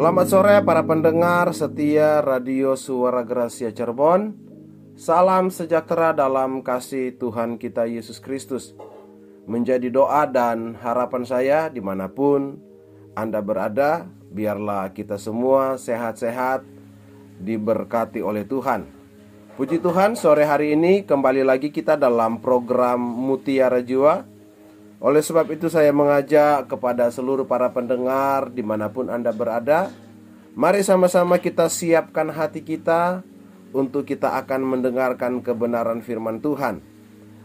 Selamat sore para pendengar setia Radio Suara Gracia Cirebon. Salam sejahtera dalam kasih Tuhan kita Yesus Kristus. Menjadi doa dan harapan saya di mana pun Anda berada, biarlah kita semua sehat-sehat, diberkati oleh Tuhan. Puji Tuhan, sore hari ini kembali lagi kita dalam program Mutiara Jiwa oleh sebab itu saya mengajak kepada seluruh para pendengar di mana pun Anda berada Mari sama-sama kita siapkan hati kita untuk kita akan mendengarkan kebenaran firman Tuhan.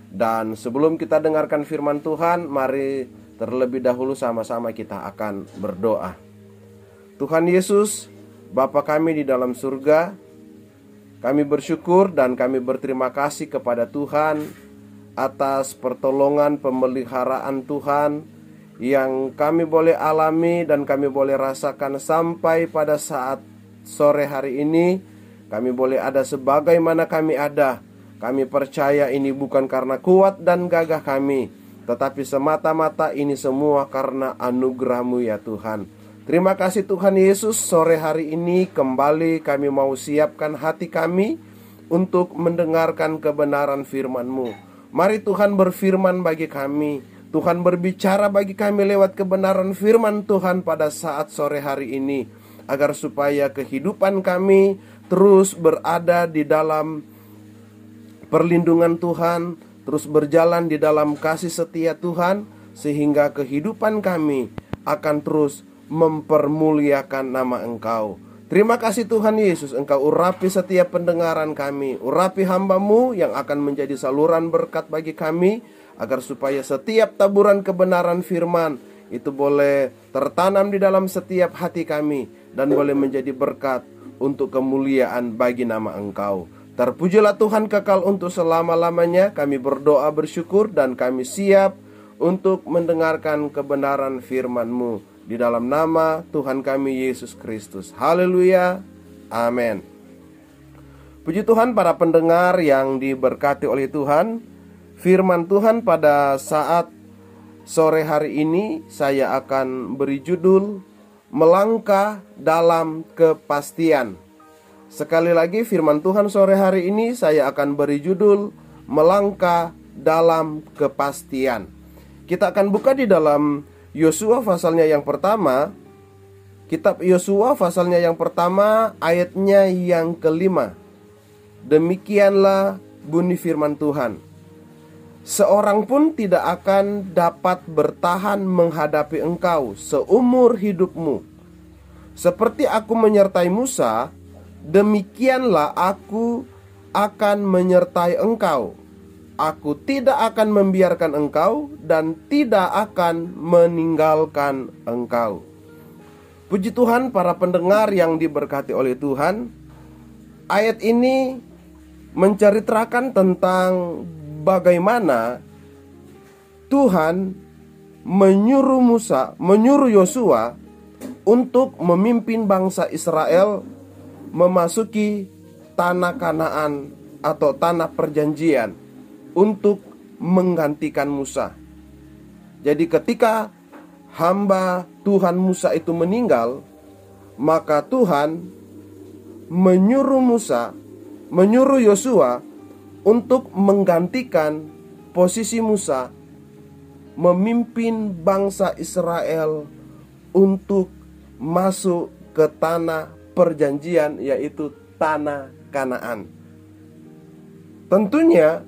Dan sebelum kita dengarkan firman Tuhan Mari terlebih dahulu sama-sama kita akan berdoa. Tuhan Yesus, Bapa kami di dalam surga Kami bersyukur dan kami berterima kasih kepada Tuhan atas pertolongan pemeliharaan Tuhan yang kami boleh alami dan kami boleh rasakan sampai pada saat sore hari ini. Kami boleh ada sebagaimana kami ada. Kami percaya ini bukan karena kuat dan gagah kami tetapi semata-mata ini semua karena anugerahmu ya Tuhan. Terima kasih Tuhan Yesus sore hari ini kembali kami mau siapkan hati kami untuk mendengarkan kebenaran firman-Mu. Mari Tuhan berfirman bagi kami. Tuhan berbicara bagi kami lewat kebenaran firman Tuhan pada saat sore hari ini agar supaya kehidupan kami terus berada di dalam perlindungan Tuhan, terus berjalan di dalam kasih setia Tuhan sehingga kehidupan kami akan terus mempermuliakan nama Engkau. Terima kasih Tuhan Yesus Engkau urapi setiap pendengaran kami. Urapi hambamu yang akan menjadi saluran berkat bagi kami Agar supaya setiap taburan kebenaran firman Itu boleh tertanam di dalam setiap hati kami Dan boleh menjadi berkat untuk kemuliaan bagi nama Engkau. Terpujilah Tuhan kekal untuk selama-lamanya. Kami berdoa bersyukur dan kami siap untuk mendengarkan kebenaran firman-Mu. Di dalam nama Tuhan kami Yesus Kristus. Haleluya. Amin. Puji Tuhan para pendengar yang diberkati oleh Tuhan. Firman Tuhan pada saat sore hari ini saya akan beri judul Melangkah dalam kepastian. Sekali lagi firman Tuhan sore hari ini saya akan beri judul Melangkah dalam kepastian. Kita akan buka di dalam Yosua pasalnya yang pertama Kitab Yosua pasalnya yang pertama ayatnya yang kelima. Demikianlah bunyi firman Tuhan. Seorang pun tidak akan dapat bertahan menghadapi engkau seumur hidupmu. Seperti aku menyertai Musa Demikianlah aku akan menyertai engkau Aku tidak akan membiarkan engkau dan tidak akan meninggalkan engkau. Puji Tuhan, para pendengar yang diberkati oleh Tuhan, ayat ini menceritakan tentang bagaimana Tuhan menyuruh Musa, menyuruh Yosua untuk memimpin bangsa Israel memasuki tanah Kanaan atau tanah perjanjian untuk menggantikan Musa. Jadi ketika hamba Tuhan Musa itu meninggal, maka Tuhan menyuruh Musa, menyuruh Yosua untuk menggantikan posisi Musa memimpin bangsa Israel untuk masuk ke tanah perjanjian yaitu tanah Kanaan. Tentunya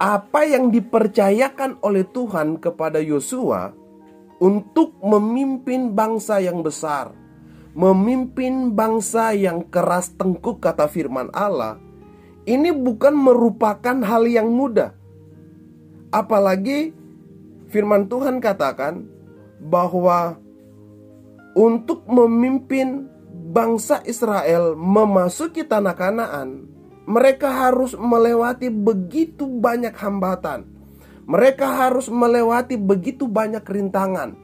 apa yang dipercayakan oleh Tuhan kepada Yosua untuk memimpin bangsa yang besar, memimpin bangsa yang keras tengkuk kata firman Allah, ini bukan merupakan hal yang mudah. Apalagi firman Tuhan katakan bahwa untuk memimpin bangsa Israel memasuki tanah Kanaan mereka harus melewati begitu banyak hambatan. Mereka harus melewati begitu banyak rintangan.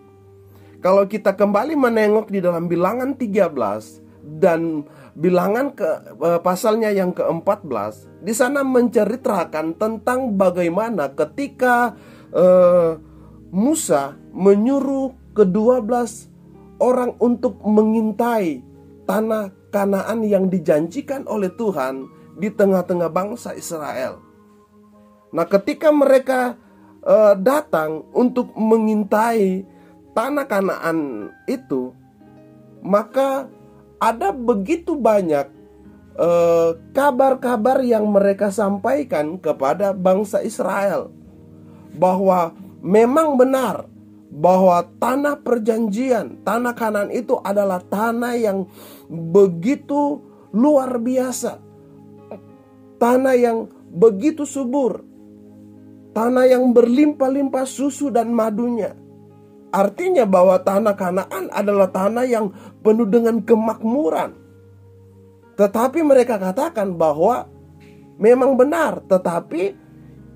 Kalau kita kembali menengok di dalam bilangan 13 dan bilangan ke eh, pasalnya yang ke-14, di sana menceritakan tentang bagaimana ketika uh, Musa menyuruh ke-12 orang untuk mengintai tanah Kanaan yang dijanjikan oleh Tuhan di tengah-tengah bangsa Israel. Nah, ketika mereka uh, datang untuk mengintai tanah Kanaan itu, maka ada begitu banyak eh, kabar-kabar uh, yang mereka sampaikan kepada bangsa Israel bahwa memang benar bahwa tanah perjanjian, tanah kanan itu adalah tanah yang begitu luar biasa. Tanah yang begitu subur. Tanah yang berlimpah-limpah susu dan madunya. Artinya bahwa tanah Kanaan adalah tanah yang penuh dengan kemakmuran. Tetapi mereka katakan bahwa memang benar, tetapi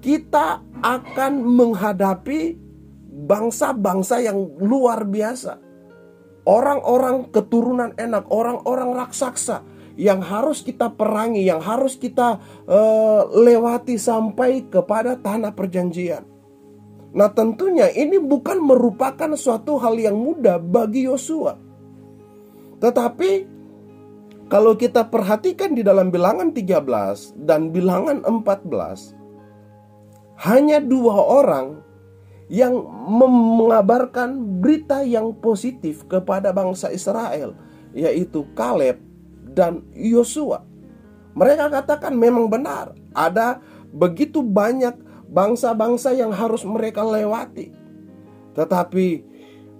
kita akan menghadapi bangsa-bangsa yang luar biasa. Orang-orang keturunan enak, orang-orang raksasa yang harus kita perangi, yang harus kita uh, lewati sampai kepada tanah perjanjian. Nah, tentunya ini bukan merupakan suatu hal yang mudah bagi Yosua. Tetapi kalau kita perhatikan di dalam bilangan 13 dan bilangan 14 hanya dua orang yang mengabarkan berita yang positif kepada bangsa Israel yaitu Kaleb dan Yosua. Mereka katakan memang benar ada begitu banyak bangsa-bangsa yang harus mereka lewati. Tetapi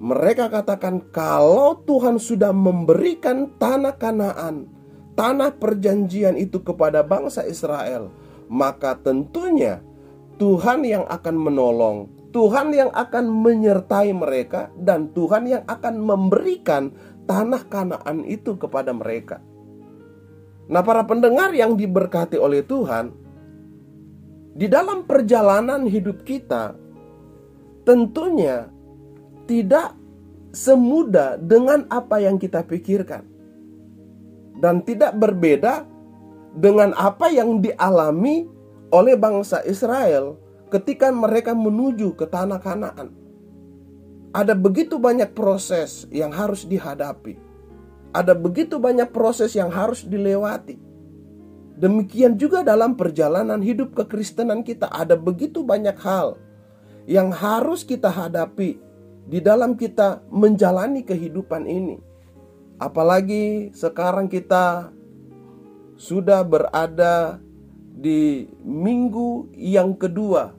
mereka katakan kalau Tuhan sudah memberikan tanah Kanaan, tanah perjanjian itu kepada bangsa Israel, maka tentunya Tuhan yang akan menolong, Tuhan yang akan menyertai mereka dan Tuhan yang akan memberikan tanah Kanaan itu kepada mereka. Nah, para pendengar yang diberkati oleh Tuhan, di dalam perjalanan hidup kita, tentunya tidak semudah dengan apa yang kita pikirkan, dan tidak berbeda dengan apa yang dialami oleh bangsa Israel ketika mereka menuju ke tanah Kanaan. Ada begitu banyak proses yang harus dihadapi, ada begitu banyak proses yang harus dilewati Demikian juga dalam perjalanan hidup kekristenan kita ada begitu banyak hal yang harus kita hadapi di dalam kita menjalani kehidupan ini. Apalagi sekarang kita sudah berada di minggu yang kedua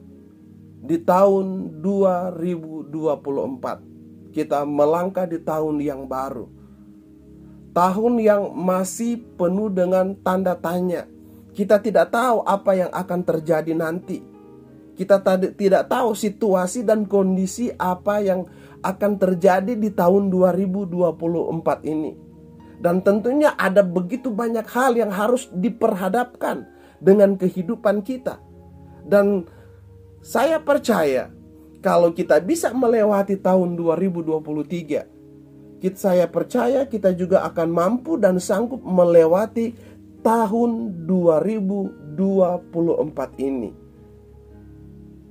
di tahun 2024. Kita melangkah di tahun yang baru. Tahun yang masih penuh dengan tanda tanya kita tidak tahu apa yang akan terjadi nanti. Kita tidak tahu situasi dan kondisi apa yang akan terjadi di tahun 2024 ini. Dan tentunya ada begitu banyak hal yang harus diperhadapkan dengan kehidupan kita. Dan saya percaya kalau kita bisa melewati tahun 2023, kita saya percaya kita juga akan mampu dan sanggup melewati tahun 2024 ini.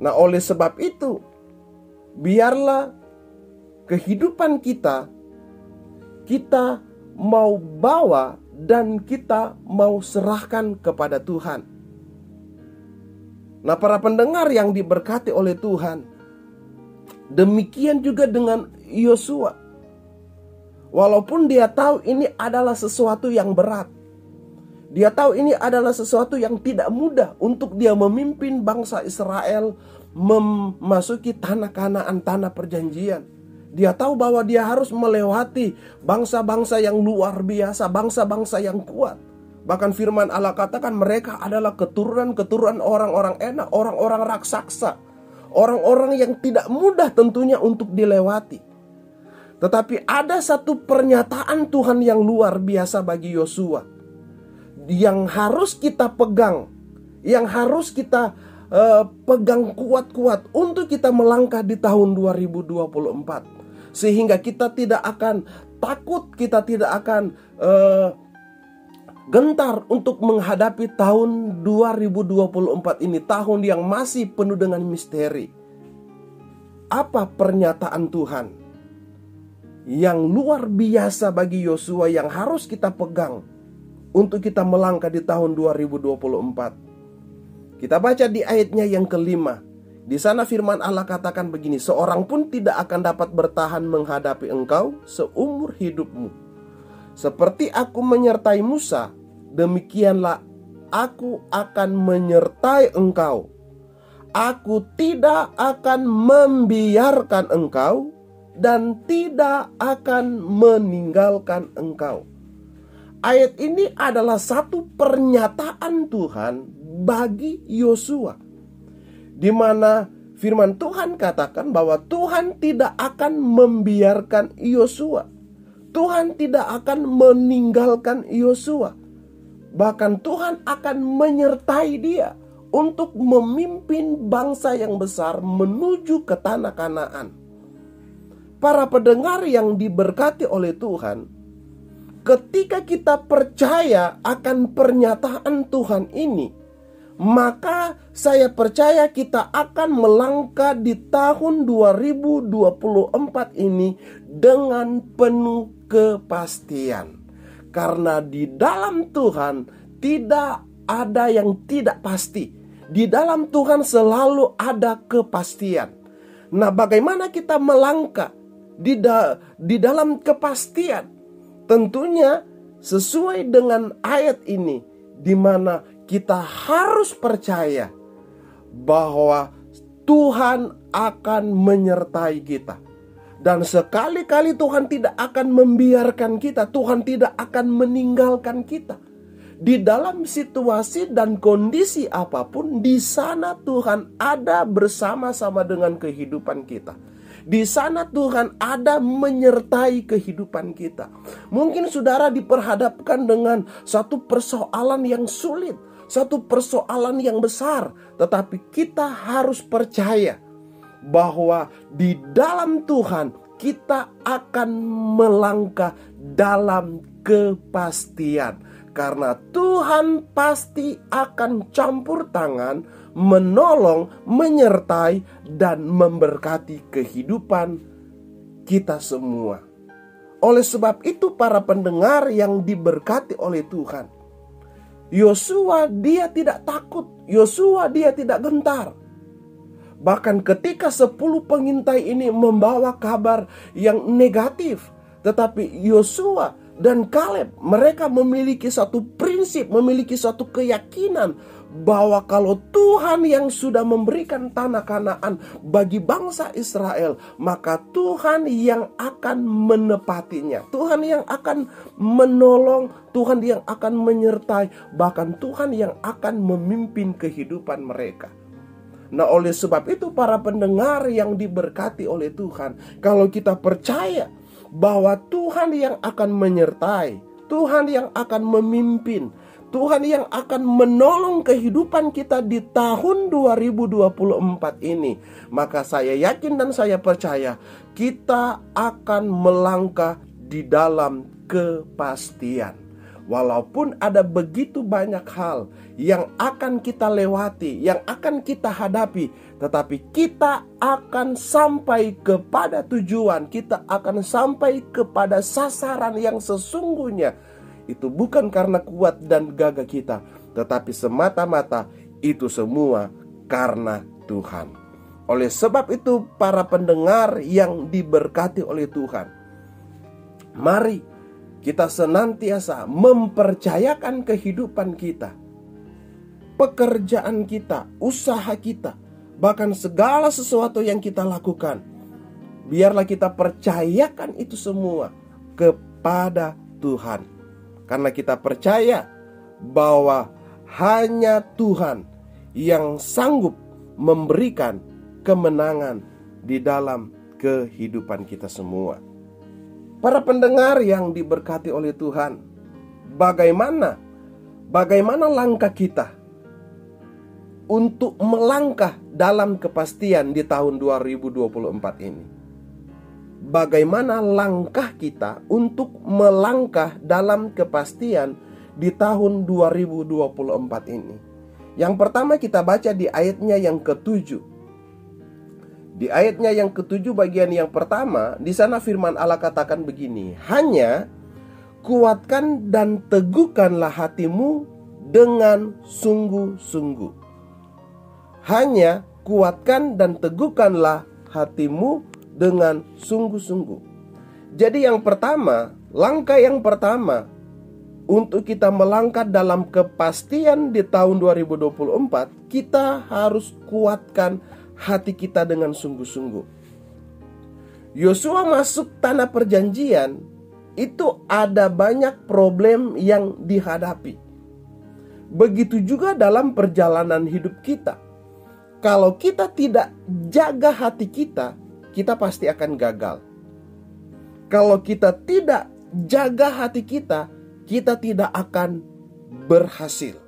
Nah, oleh sebab itu, biarlah kehidupan kita kita mau bawa dan kita mau serahkan kepada Tuhan. Nah, para pendengar yang diberkati oleh Tuhan, demikian juga dengan Yosua. Walaupun dia tahu ini adalah sesuatu yang berat, dia tahu ini adalah sesuatu yang tidak mudah untuk dia memimpin bangsa Israel memasuki tanah kanaan, tanah perjanjian. Dia tahu bahwa dia harus melewati bangsa-bangsa yang luar biasa, bangsa-bangsa yang kuat. Bahkan firman Allah katakan mereka adalah keturunan-keturunan orang-orang enak, orang-orang raksasa. Orang-orang yang tidak mudah tentunya untuk dilewati. Tetapi ada satu pernyataan Tuhan yang luar biasa bagi Yosua yang harus kita pegang, yang harus kita uh, pegang kuat-kuat untuk kita melangkah di tahun 2024. Sehingga kita tidak akan takut, kita tidak akan uh, gentar untuk menghadapi tahun 2024 ini, tahun yang masih penuh dengan misteri. Apa pernyataan Tuhan? Yang luar biasa bagi Yosua yang harus kita pegang untuk kita melangkah di tahun 2024. Kita baca di ayatnya yang kelima. Di sana firman Allah katakan begini, seorang pun tidak akan dapat bertahan menghadapi engkau seumur hidupmu. Seperti aku menyertai Musa, demikianlah aku akan menyertai engkau. Aku tidak akan membiarkan engkau dan tidak akan meninggalkan engkau. Ayat ini adalah satu pernyataan Tuhan bagi Yosua, di mana firman Tuhan katakan bahwa Tuhan tidak akan membiarkan Yosua, Tuhan tidak akan meninggalkan Yosua, bahkan Tuhan akan menyertai dia untuk memimpin bangsa yang besar menuju ke tanah Kanaan. Para pendengar yang diberkati oleh Tuhan, ketika kita percaya akan pernyataan Tuhan ini, maka saya percaya kita akan melangkah di tahun 2024 ini dengan penuh kepastian. Karena di dalam Tuhan tidak ada yang tidak pasti. Di dalam Tuhan selalu ada kepastian. Nah, bagaimana kita melangkah di, da di dalam kepastian? Tentunya sesuai dengan ayat ini di mana kita harus percaya bahwa Tuhan akan menyertai kita. Dan sekali-kali Tuhan tidak akan membiarkan kita, Tuhan tidak akan meninggalkan kita. Di dalam situasi dan kondisi apa pun, di sana Tuhan ada bersama-sama dengan kehidupan kita. Di sana Tuhan ada menyertai kehidupan kita. Mungkin saudara diperhadapkan dengan satu persoalan yang sulit, satu persoalan yang besar, tetapi kita harus percaya bahwa di dalam Tuhan kita akan melangkah dalam kepastian karena Tuhan pasti akan campur tangan, menolong, menyertai, dan memberkati kehidupan kita semua. Oleh sebab itu, para pendengar yang diberkati oleh Tuhan, Yosua dia tidak takut, Yosua dia tidak gentar. Bahkan ketika sepuluh pengintai ini membawa kabar yang negatif, tetapi Yosua dan Kaleb mereka memiliki satu prinsip, memiliki satu keyakinan bahwa kalau Tuhan yang sudah memberikan tanah Kanaan bagi bangsa Israel, maka Tuhan yang akan menepatinya. Tuhan yang akan menolong, Tuhan yang akan menyertai, bahkan Tuhan yang akan memimpin kehidupan mereka. Nah, oleh sebab itu para pendengar yang diberkati oleh Tuhan, kalau kita percaya bahwa Tuhan yang akan menyertai, Tuhan yang akan memimpin, Tuhan yang akan menolong kehidupan kita di tahun 2024 ini. Maka saya yakin dan saya percaya kita akan melangkah di dalam kepastian. Walaupun ada begitu banyak hal yang akan kita lewati, yang akan kita hadapi, tetapi kita akan sampai kepada tujuan, kita akan sampai kepada sasaran yang sesungguhnya. Itu bukan karena kuat dan gagah kita, tetapi semata-mata itu semua karena Tuhan. Oleh sebab itu, para pendengar yang diberkati oleh Tuhan, mari kita senantiasa mempercayakan kehidupan kita, pekerjaan kita, usaha kita, bahkan segala sesuatu yang kita lakukan. Biarlah kita percayakan itu semua kepada Tuhan, karena kita percaya bahwa hanya Tuhan yang sanggup memberikan kemenangan di dalam kehidupan kita semua. Para pendengar yang diberkati oleh Tuhan, bagaimana bagaimana langkah kita untuk melangkah dalam kepastian di tahun 2024 ini? Bagaimana langkah kita untuk melangkah dalam kepastian di tahun 2024 ini? Yang pertama kita baca di ayatnya yang ketujuh. Di ayatnya yang ketujuh bagian yang pertama, di sana firman Allah katakan begini, hanya kuatkan dan teguhkanlah hatimu dengan sungguh-sungguh. Hanya kuatkan dan teguhkanlah hatimu dengan sungguh-sungguh. Jadi yang pertama, langkah yang pertama untuk kita melangkah dalam kepastian di tahun 2024, kita harus kuatkan hati kita dengan sungguh-sungguh. Yosua masuk tanah perjanjian itu ada banyak problem yang dihadapi. Begitu juga dalam perjalanan hidup kita. Kalau kita tidak jaga hati kita, kita pasti akan gagal. Kalau kita tidak jaga hati kita, kita tidak akan berhasil.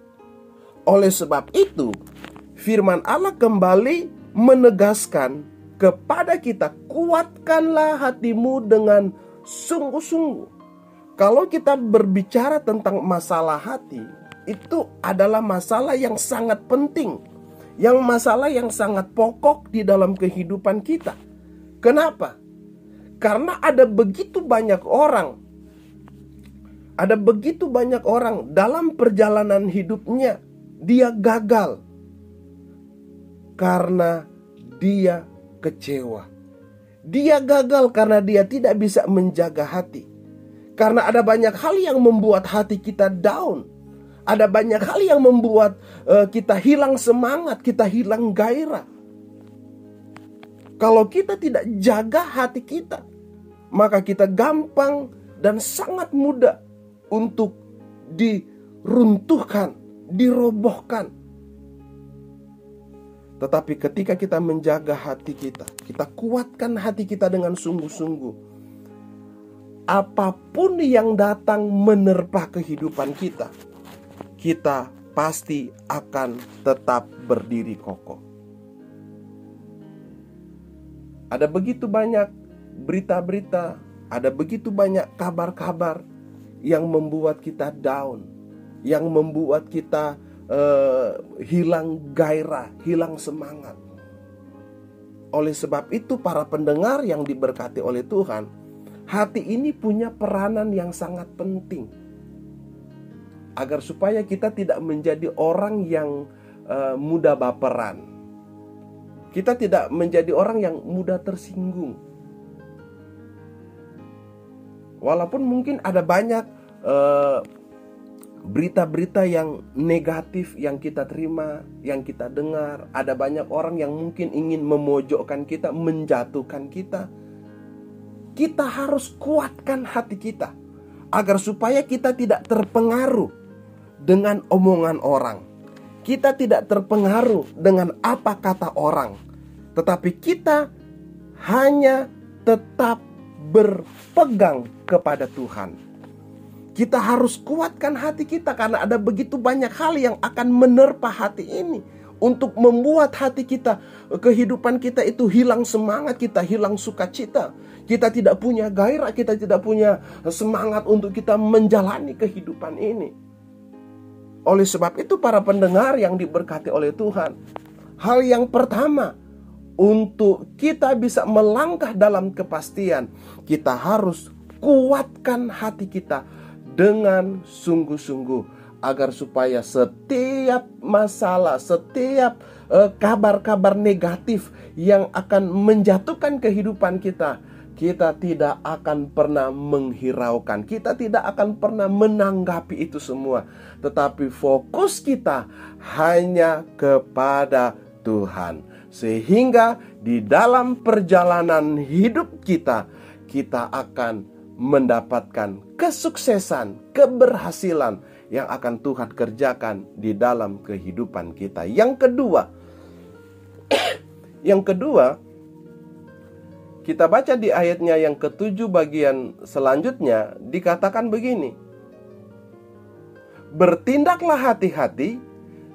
Oleh sebab itu, firman Allah kembali menegaskan kepada kita, kuatkanlah hatimu dengan sungguh-sungguh. Kalau kita berbicara tentang masalah hati, itu adalah masalah yang sangat penting, yang masalah yang sangat pokok di dalam kehidupan kita. Kenapa? Karena ada begitu banyak orang, ada begitu banyak orang dalam perjalanan hidupnya, dia gagal karena dia kecewa. Dia gagal karena dia tidak bisa menjaga hati. Karena ada banyak hal yang membuat hati kita down. Ada banyak hal yang membuat uh, kita hilang semangat, kita hilang gairah. Kalau kita tidak jaga hati kita, maka kita gampang dan sangat mudah untuk diruntuhkan, dirobohkan tetapi ketika kita menjaga hati kita, kita kuatkan hati kita dengan sungguh-sungguh. Apa pun yang datang menerpa kehidupan kita, kita pasti akan tetap berdiri kokoh. Ada begitu banyak berita-berita, ada begitu banyak kabar-kabar yang membuat kita down, yang membuat kita uh, hilang gairah, hilang semangat. Oleh sebab itu, para pendengar yang diberkati oleh Tuhan, hati ini punya peranan yang sangat penting agar supaya kita tidak menjadi orang yang uh, mudah baperan. Kita tidak menjadi orang yang mudah tersinggung. Walaupun mungkin ada banyak uh, berita-berita yang negatif yang kita terima, yang kita dengar. Ada banyak orang yang mungkin ingin memojokkan kita, menjatuhkan kita. Kita harus kuatkan hati kita agar supaya kita tidak terpengaruh dengan omongan orang. Kita tidak terpengaruh dengan apa kata orang, tetapi kita hanya tetap berpegang kepada Tuhan. Kita harus kuatkan hati kita karena ada begitu banyak hal yang akan menerpa hati ini untuk membuat hati kita, kehidupan kita itu hilang semangat, kita hilang sukacita. Kita tidak punya gairah, kita tidak punya semangat untuk kita menjalani kehidupan ini. Oleh sebab itu para pendengar yang diberkati oleh Tuhan, hal yang pertama untuk kita bisa melangkah dalam kepastian, kita harus kuatkan hati kita dengan sungguh-sungguh agar supaya setiap masalah, setiap eh, kabar-kabar negatif yang akan menjatuhkan kehidupan kita, kita tidak akan pernah menghiraukan, kita tidak akan pernah menanggapi itu semua, tetapi fokus kita hanya kepada Tuhan, sehingga di dalam perjalanan hidup kita, kita akan mendapatkan kesuksesan, keberhasilan yang akan Tuhan kerjakan di dalam kehidupan kita. Yang kedua, yang kedua, kita baca di ayatnya yang ketujuh bagian selanjutnya dikatakan begini. Bertindaklah hati-hati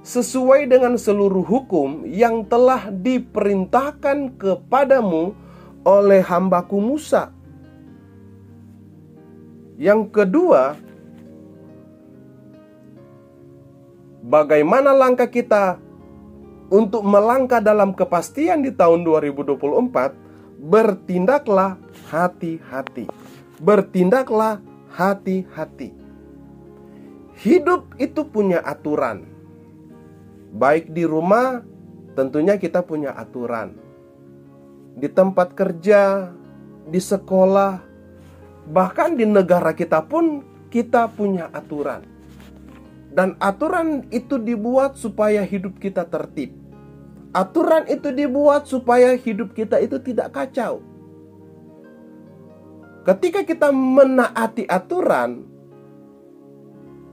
sesuai dengan seluruh hukum yang telah diperintahkan kepadamu oleh hambaku Musa yang kedua, bagaimana langkah kita untuk melangkah dalam kepastian di tahun 2024, bertindaklah hati-hati. Bertindaklah hati-hati. Hidup itu punya aturan. Baik di rumah, tentunya kita punya aturan. Di tempat kerja, di sekolah, bahkan di negara kita pun kita punya aturan. Dan aturan itu dibuat supaya hidup kita tertib. Aturan itu dibuat supaya hidup kita itu tidak kacau. Ketika kita menaati aturan,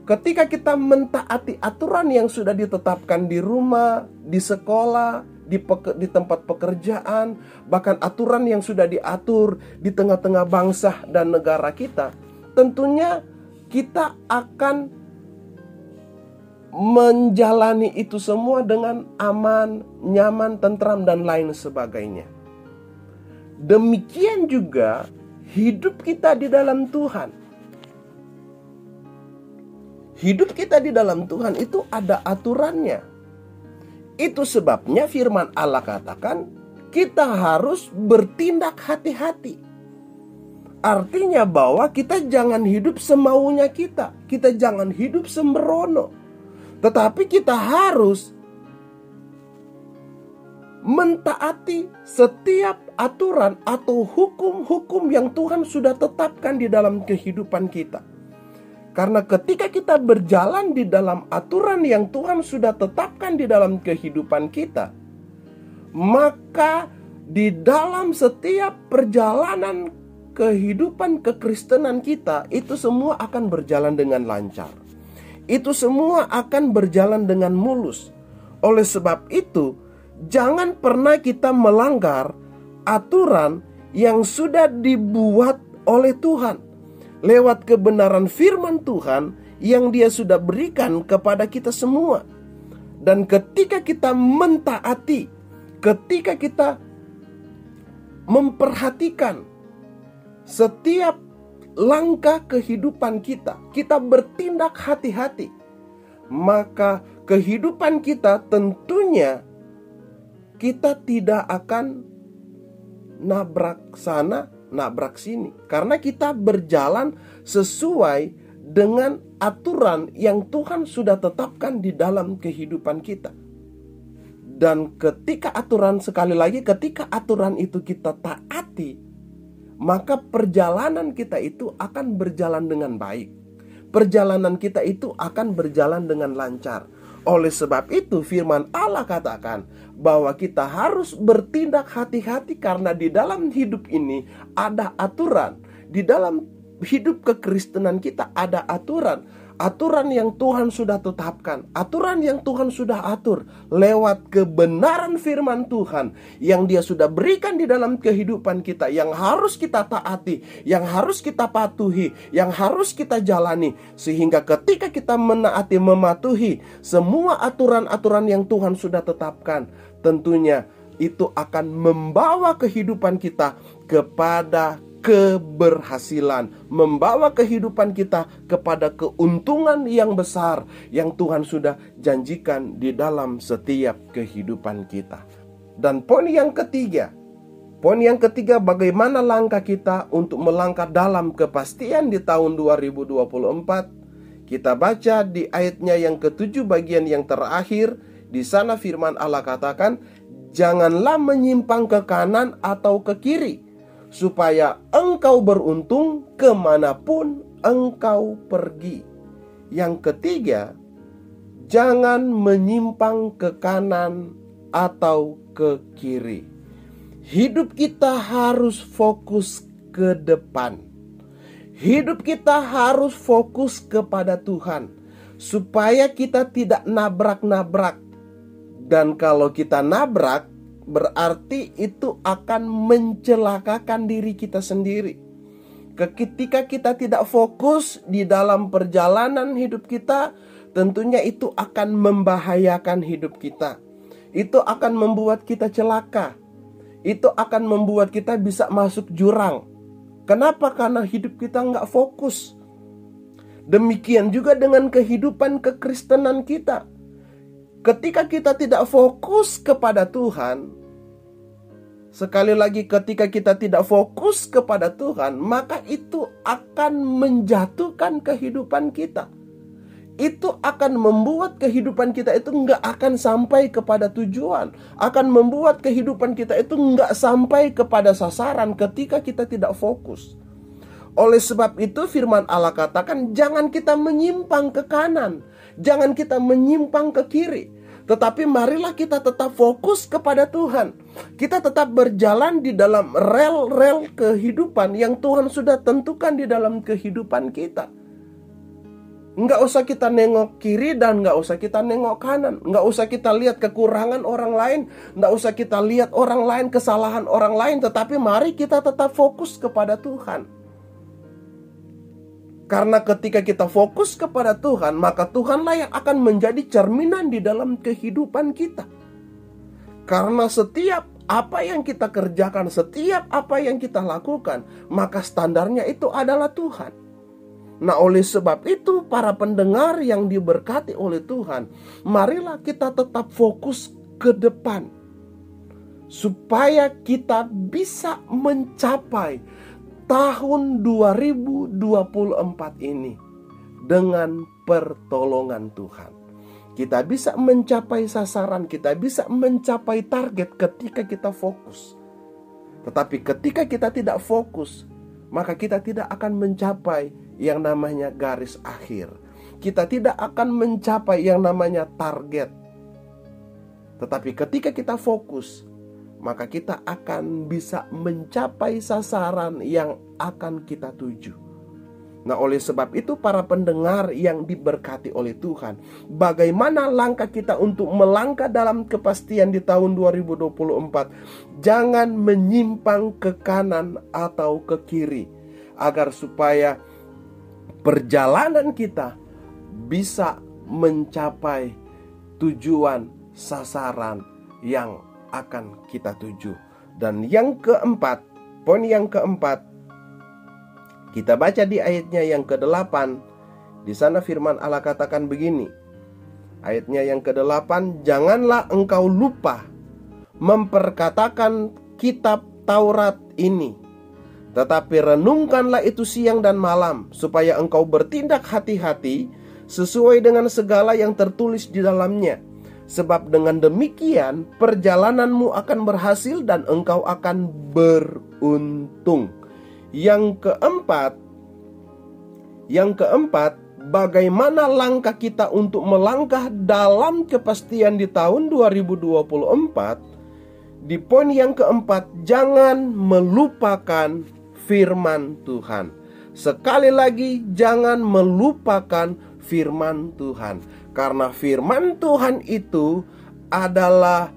ketika kita mentaati aturan yang sudah ditetapkan di rumah, di sekolah, di, peke, di tempat pekerjaan, bahkan aturan yang sudah diatur di tengah-tengah bangsa dan negara kita, tentunya kita akan menjalani itu semua dengan aman, nyaman, tentram, dan lain sebagainya. Demikian juga hidup kita di dalam Tuhan. Hidup kita di dalam Tuhan itu ada aturannya. Itu sebabnya firman Allah katakan kita harus bertindak hati-hati. Artinya bahwa kita jangan hidup semaunya kita. Kita jangan hidup sembrono. Tetapi kita harus mentaati setiap aturan atau hukum-hukum yang Tuhan sudah tetapkan di dalam kehidupan kita. Karena ketika kita berjalan di dalam aturan yang Tuhan sudah tetapkan di dalam kehidupan kita, maka di dalam setiap perjalanan kehidupan kekristenan kita itu semua akan berjalan dengan lancar. Itu semua akan berjalan dengan mulus. Oleh sebab itu, jangan pernah kita melanggar aturan yang sudah dibuat oleh Tuhan lewat kebenaran firman Tuhan yang Dia sudah berikan kepada kita semua. Dan ketika kita mentaati, ketika kita memperhatikan setiap langkah kehidupan kita, kita bertindak hati-hati, maka kehidupan kita tentunya kita tidak akan nabrak sana, nabrak sini, karena kita berjalan sesuai dengan aturan yang Tuhan sudah tetapkan di dalam kehidupan kita. Dan ketika aturan sekali lagi, ketika aturan itu kita taati, maka perjalanan kita itu akan berjalan dengan baik. Perjalanan kita itu akan berjalan dengan lancar. Oleh sebab itu, firman Allah katakan bahwa kita harus bertindak hati-hati, karena di dalam hidup ini ada aturan, di dalam hidup kekristenan kita ada aturan aturan yang Tuhan sudah tetapkan, aturan yang Tuhan sudah atur lewat kebenaran firman Tuhan yang Dia sudah berikan di dalam kehidupan kita, yang harus kita taati, yang harus kita patuhi, yang harus kita jalani, sehingga ketika kita menaati, mematuhi semua aturan-aturan yang Tuhan sudah tetapkan, tentunya itu akan membawa kehidupan kita kepada keberhasilan, membawa kehidupan kita kepada keuntungan yang besar yang Tuhan sudah janjikan di dalam setiap kehidupan kita. Dan poin yang ketiga, poin yang ketiga bagaimana langkah kita untuk melangkah dalam kepastian di tahun 2024? Kita baca di ayatnya yang ketujuh bagian yang terakhir, di sana firman Allah katakan, "Janganlah menyimpang ke kanan atau ke kiri." Supaya engkau beruntung ke mana pun engkau pergi. Yang ketiga, jangan menyimpang ke kanan atau ke kiri. Hidup kita harus fokus ke depan. Hidup kita harus fokus kepada Tuhan, supaya kita tidak nabrak-nabrak. Dan kalau kita nabrak, berarti itu akan mencelakakan diri kita sendiri. Ketika kita tidak fokus di dalam perjalanan hidup kita, tentunya itu akan membahayakan hidup kita. Itu akan membuat kita celaka. Itu akan membuat kita bisa masuk jurang. Kenapa? Karena hidup kita nggak fokus. Demikian juga dengan kehidupan kekristenan kita Ketika kita tidak fokus kepada Tuhan, sekali lagi, ketika kita tidak fokus kepada Tuhan, maka itu akan menjatuhkan kehidupan kita. Itu akan membuat kehidupan kita itu nggak akan sampai kepada tujuan, akan membuat kehidupan kita itu nggak sampai kepada sasaran ketika kita tidak fokus. Oleh sebab itu firman Allah katakan jangan kita menyimpang ke kanan, jangan kita menyimpang ke kiri. Tetapi marilah kita tetap fokus kepada Tuhan. Kita tetap berjalan di dalam rel-rel kehidupan yang Tuhan sudah tentukan di dalam kehidupan kita. Nggak usah kita nengok kiri dan nggak usah kita nengok kanan. Nggak usah kita lihat kekurangan orang lain. Nggak usah kita lihat orang lain, kesalahan orang lain. Tetapi mari kita tetap fokus kepada Tuhan. Karena ketika kita fokus kepada Tuhan, maka Tuhanlah yang akan menjadi cerminan di dalam kehidupan kita. Karena setiap apa yang kita kerjakan, setiap apa yang kita lakukan, maka standarnya itu adalah Tuhan. Nah, oleh sebab itu, para pendengar yang diberkati oleh Tuhan, marilah kita tetap fokus ke depan, supaya kita bisa mencapai tahun 2024 ini dengan pertolongan Tuhan. Kita bisa mencapai sasaran, kita bisa mencapai target ketika kita fokus. Tetapi ketika kita tidak fokus, maka kita tidak akan mencapai yang namanya garis akhir. Kita tidak akan mencapai yang namanya target. Tetapi ketika kita fokus, maka kita akan bisa mencapai sasaran yang akan kita tuju. Nah, oleh sebab itu, para pendengar yang diberkati oleh Tuhan, bagaimana langkah kita untuk melangkah dalam kepastian di tahun 2024? Jangan menyimpang ke kanan atau ke kiri, agar supaya perjalanan kita bisa mencapai tujuan sasaran yang akan kita tuju. Dan yang keempat, poin yang keempat, kita baca di ayatnya yang ke-8. Di sana firman Allah katakan begini. Ayatnya yang ke-8, janganlah engkau lupa memperkatakan kitab Taurat ini. Tetapi renungkanlah itu siang dan malam supaya engkau bertindak hati-hati sesuai dengan segala yang tertulis di dalamnya Sebab dengan demikian perjalananmu akan berhasil dan engkau akan beruntung. Yang keempat, yang keempat, bagaimana langkah kita untuk melangkah dalam kepastian di tahun 2024? Di poin yang keempat, jangan melupakan firman Tuhan. Sekali lagi, jangan melupakan firman Tuhan. Karena firman Tuhan itu adalah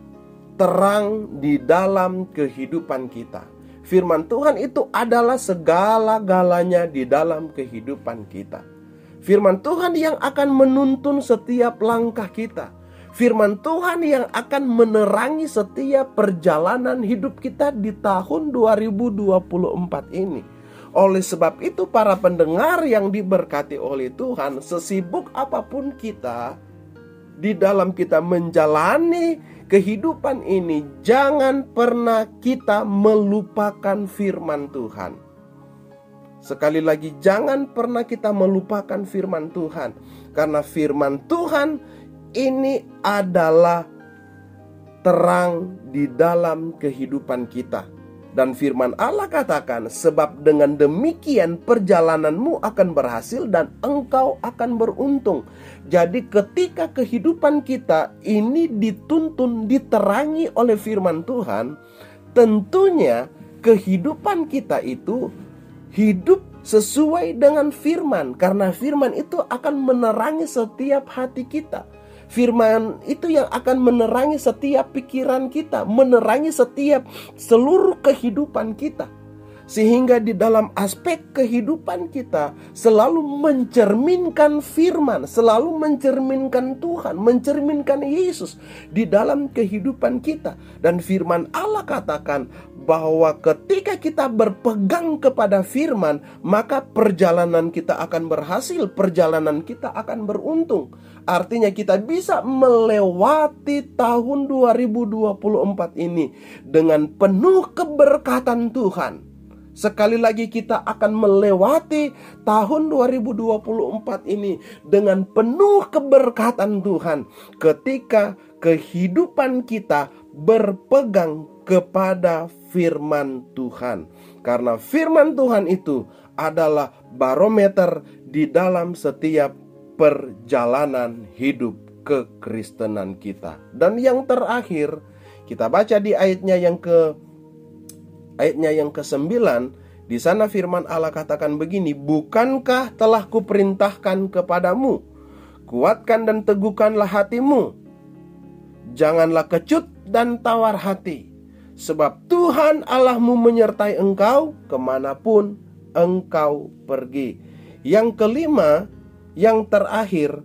terang di dalam kehidupan kita. Firman Tuhan itu adalah segala-galanya di dalam kehidupan kita. Firman Tuhan yang akan menuntun setiap langkah kita. Firman Tuhan yang akan menerangi setiap perjalanan hidup kita di tahun 2024 ini. Oleh sebab itu, para pendengar yang diberkati oleh Tuhan, sesibuk apa pun kita di dalam kita menjalani kehidupan ini, jangan pernah kita melupakan firman Tuhan. Sekali lagi, jangan pernah kita melupakan firman Tuhan, karena firman Tuhan ini adalah terang di dalam kehidupan kita. Dan firman Allah katakan, "Sebab dengan demikian perjalananmu akan berhasil dan engkau akan beruntung." Jadi, ketika kehidupan kita ini dituntun, diterangi oleh firman Tuhan, tentunya kehidupan kita itu hidup sesuai dengan firman, karena firman itu akan menerangi setiap hati kita. Firman itu yang akan menerangi setiap pikiran kita, menerangi setiap seluruh kehidupan kita. Sehingga di dalam aspek kehidupan kita selalu mencerminkan firman, selalu mencerminkan Tuhan, mencerminkan Yesus di dalam kehidupan kita. Dan firman Allah katakan bahwa ketika kita berpegang kepada firman, maka perjalanan kita akan berhasil, perjalanan kita akan beruntung. Artinya kita bisa melewati tahun 2024 ini dengan penuh keberkatan Tuhan Sekali lagi kita akan melewati tahun 2024 ini dengan penuh keberkatan Tuhan ketika kehidupan kita berpegang kepada firman Tuhan. Karena firman Tuhan itu adalah barometer di dalam setiap perjalanan hidup kekristenan kita. Dan yang terakhir, kita baca di ayatnya yang ke ayatnya yang ke-9 di sana firman Allah katakan begini, "Bukankah telah kuperintahkan kepadamu, kuatkan dan teguhkanlah hatimu. Janganlah kecut dan tawar hati, sebab Tuhan Allahmu menyertai engkau ke mana pun engkau pergi." Yang kelima, yang terakhir,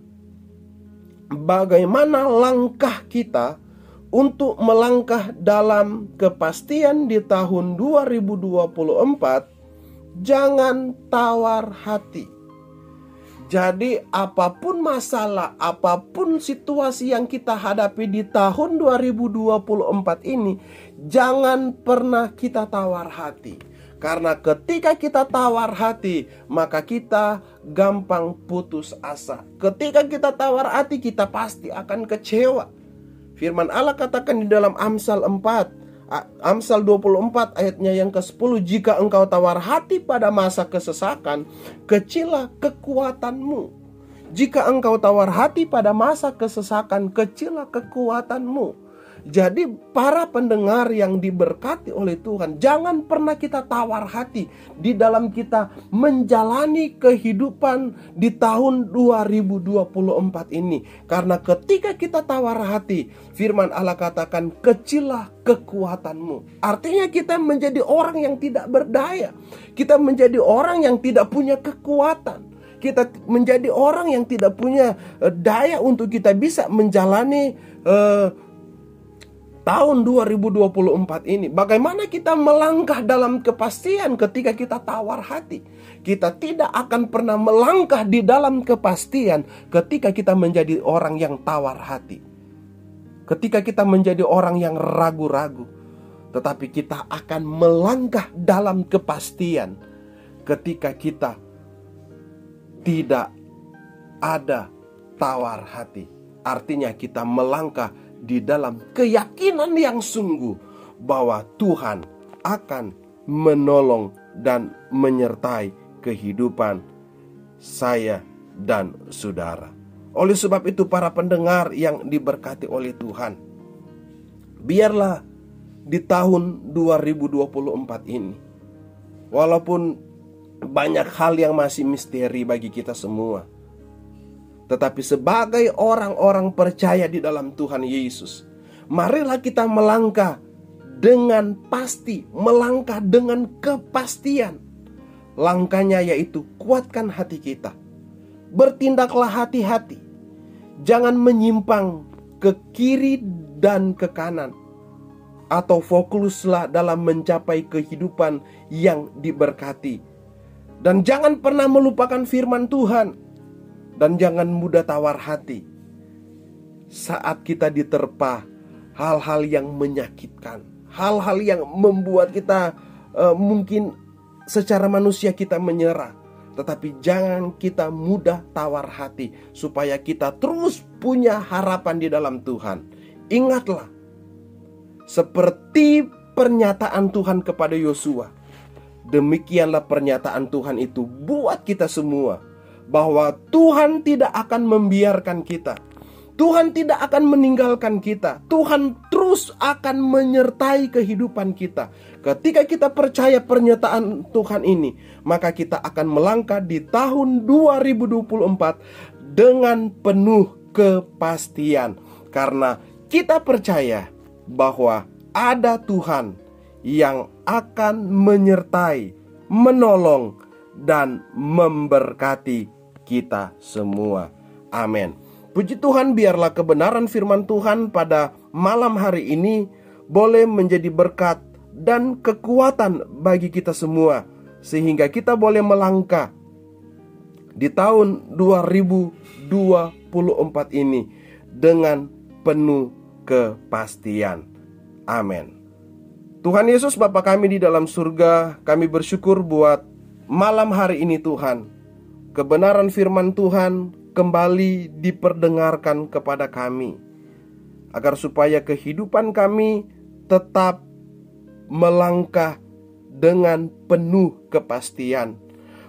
bagaimana langkah kita untuk melangkah dalam kepastian di tahun 2024, jangan tawar hati. Jadi apa pun masalah, apa pun situasi yang kita hadapi di tahun 2024 ini, jangan pernah kita tawar hati. Karena ketika kita tawar hati, maka kita gampang putus asa. Ketika kita tawar hati, kita pasti akan kecewa. Firman Allah katakan di dalam Amsal 4 Amsal 24 ayatnya yang ke-10 Jika engkau tawar hati pada masa kesesakan Kecilah kekuatanmu. Jika engkau tawar hati pada masa kesesakan Kecilah kekuatanmu jadi para pendengar yang diberkati oleh Tuhan Jangan pernah kita tawar hati Di dalam kita menjalani kehidupan di tahun 2024 ini. Karena ketika kita tawar hati Firman Allah katakan kecilah kekuatanmu. Artinya kita menjadi orang yang tidak berdaya. Kita menjadi orang yang tidak punya kekuatan. Kita menjadi orang yang tidak punya eh, daya untuk kita bisa menjalani uh, tahun 2024 ini bagaimana kita melangkah dalam kepastian ketika kita tawar hati? Kita tidak akan pernah melangkah di dalam kepastian ketika kita menjadi orang yang tawar hati. Ketika kita menjadi orang yang ragu-ragu tetapi kita akan melangkah dalam kepastian ketika kita tidak ada tawar hati. Artinya kita melangkah di dalam keyakinan yang sungguh bahwa Tuhan akan menolong dan menyertai kehidupan saya dan saudara. Oleh sebab itu para pendengar yang diberkati oleh Tuhan, biarlah di tahun 2024 ini walaupun banyak hal yang masih misteri bagi kita semua, tetapi sebagai orang-orang percaya di dalam Tuhan Yesus, marilah kita melangkah dengan pasti, melangkah dengan kepastian. Langkahnya yaitu kuatkan hati kita. Bertindaklah hati-hati. Jangan menyimpang ke kiri dan ke kanan. Atau fokuslah dalam mencapai kehidupan yang diberkati. Dan jangan pernah melupakan firman Tuhan dan jangan mudah tawar hati saat kita diterpa hal-hal yang menyakitkan, hal-hal yang membuat kita uh, mungkin secara manusia kita menyerah. Tetapi jangan kita mudah tawar hati supaya kita terus punya harapan di dalam Tuhan. Ingatlah seperti pernyataan Tuhan kepada Yosua. Demikianlah pernyataan Tuhan itu buat kita semua bahwa Tuhan tidak akan membiarkan kita. Tuhan tidak akan meninggalkan kita. Tuhan terus akan menyertai kehidupan kita. Ketika kita percaya pernyataan Tuhan ini, maka kita akan melangkah di tahun 2024 dengan penuh kepastian. Karena kita percaya bahwa ada Tuhan yang akan menyertai, menolong, dan memberkati kita semua. Amin. Puji Tuhan, biarlah kebenaran firman Tuhan pada malam hari ini boleh menjadi berkat dan kekuatan bagi kita semua, sehingga kita boleh melangkah di tahun 2024 ini dengan penuh kepastian. Amin. Tuhan Yesus Bapa kami di dalam surga, kami bersyukur buat malam hari ini Tuhan. Kebenaran firman Tuhan kembali diperdengarkan kepada kami. Agar supaya kehidupan kami tetap melangkah dengan penuh kepastian.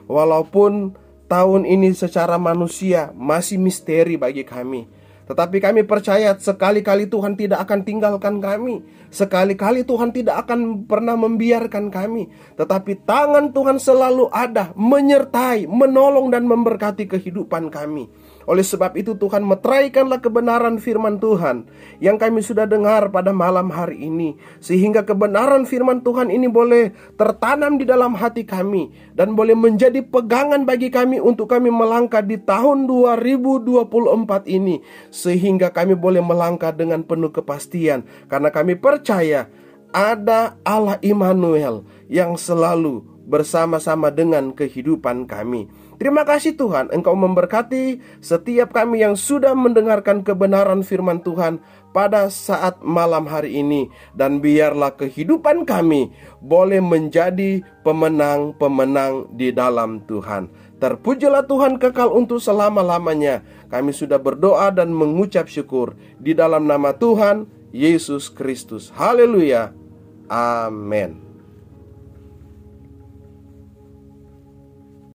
Walaupun tahun ini secara manusia masih misteri bagi kami. Tetapi kami percaya sekali-kali Tuhan tidak akan tinggalkan kami. Sekali-kali Tuhan tidak akan pernah membiarkan kami. Tetapi tangan Tuhan selalu ada, menyertai, menolong dan memberkati kehidupan kami. Oleh sebab itu Tuhan meteraikanlah kebenaran firman Tuhan yang kami sudah dengar pada malam hari ini sehingga kebenaran firman Tuhan ini boleh tertanam di dalam hati kami dan boleh menjadi pegangan bagi kami untuk kami melangkah di tahun 2024 ini sehingga kami boleh melangkah dengan penuh kepastian karena kami percaya ada Allah Immanuel yang selalu bersama-sama dengan kehidupan kami. Terima kasih Tuhan, Engkau memberkati setiap kami yang sudah mendengarkan kebenaran firman Tuhan pada saat malam hari ini. Dan biarlah kehidupan kami boleh menjadi pemenang-pemenang di dalam Tuhan. Terpujilah Tuhan kekal untuk selama-lamanya. Kami sudah berdoa dan mengucap syukur di dalam nama Tuhan Yesus Kristus. Haleluya. Amin.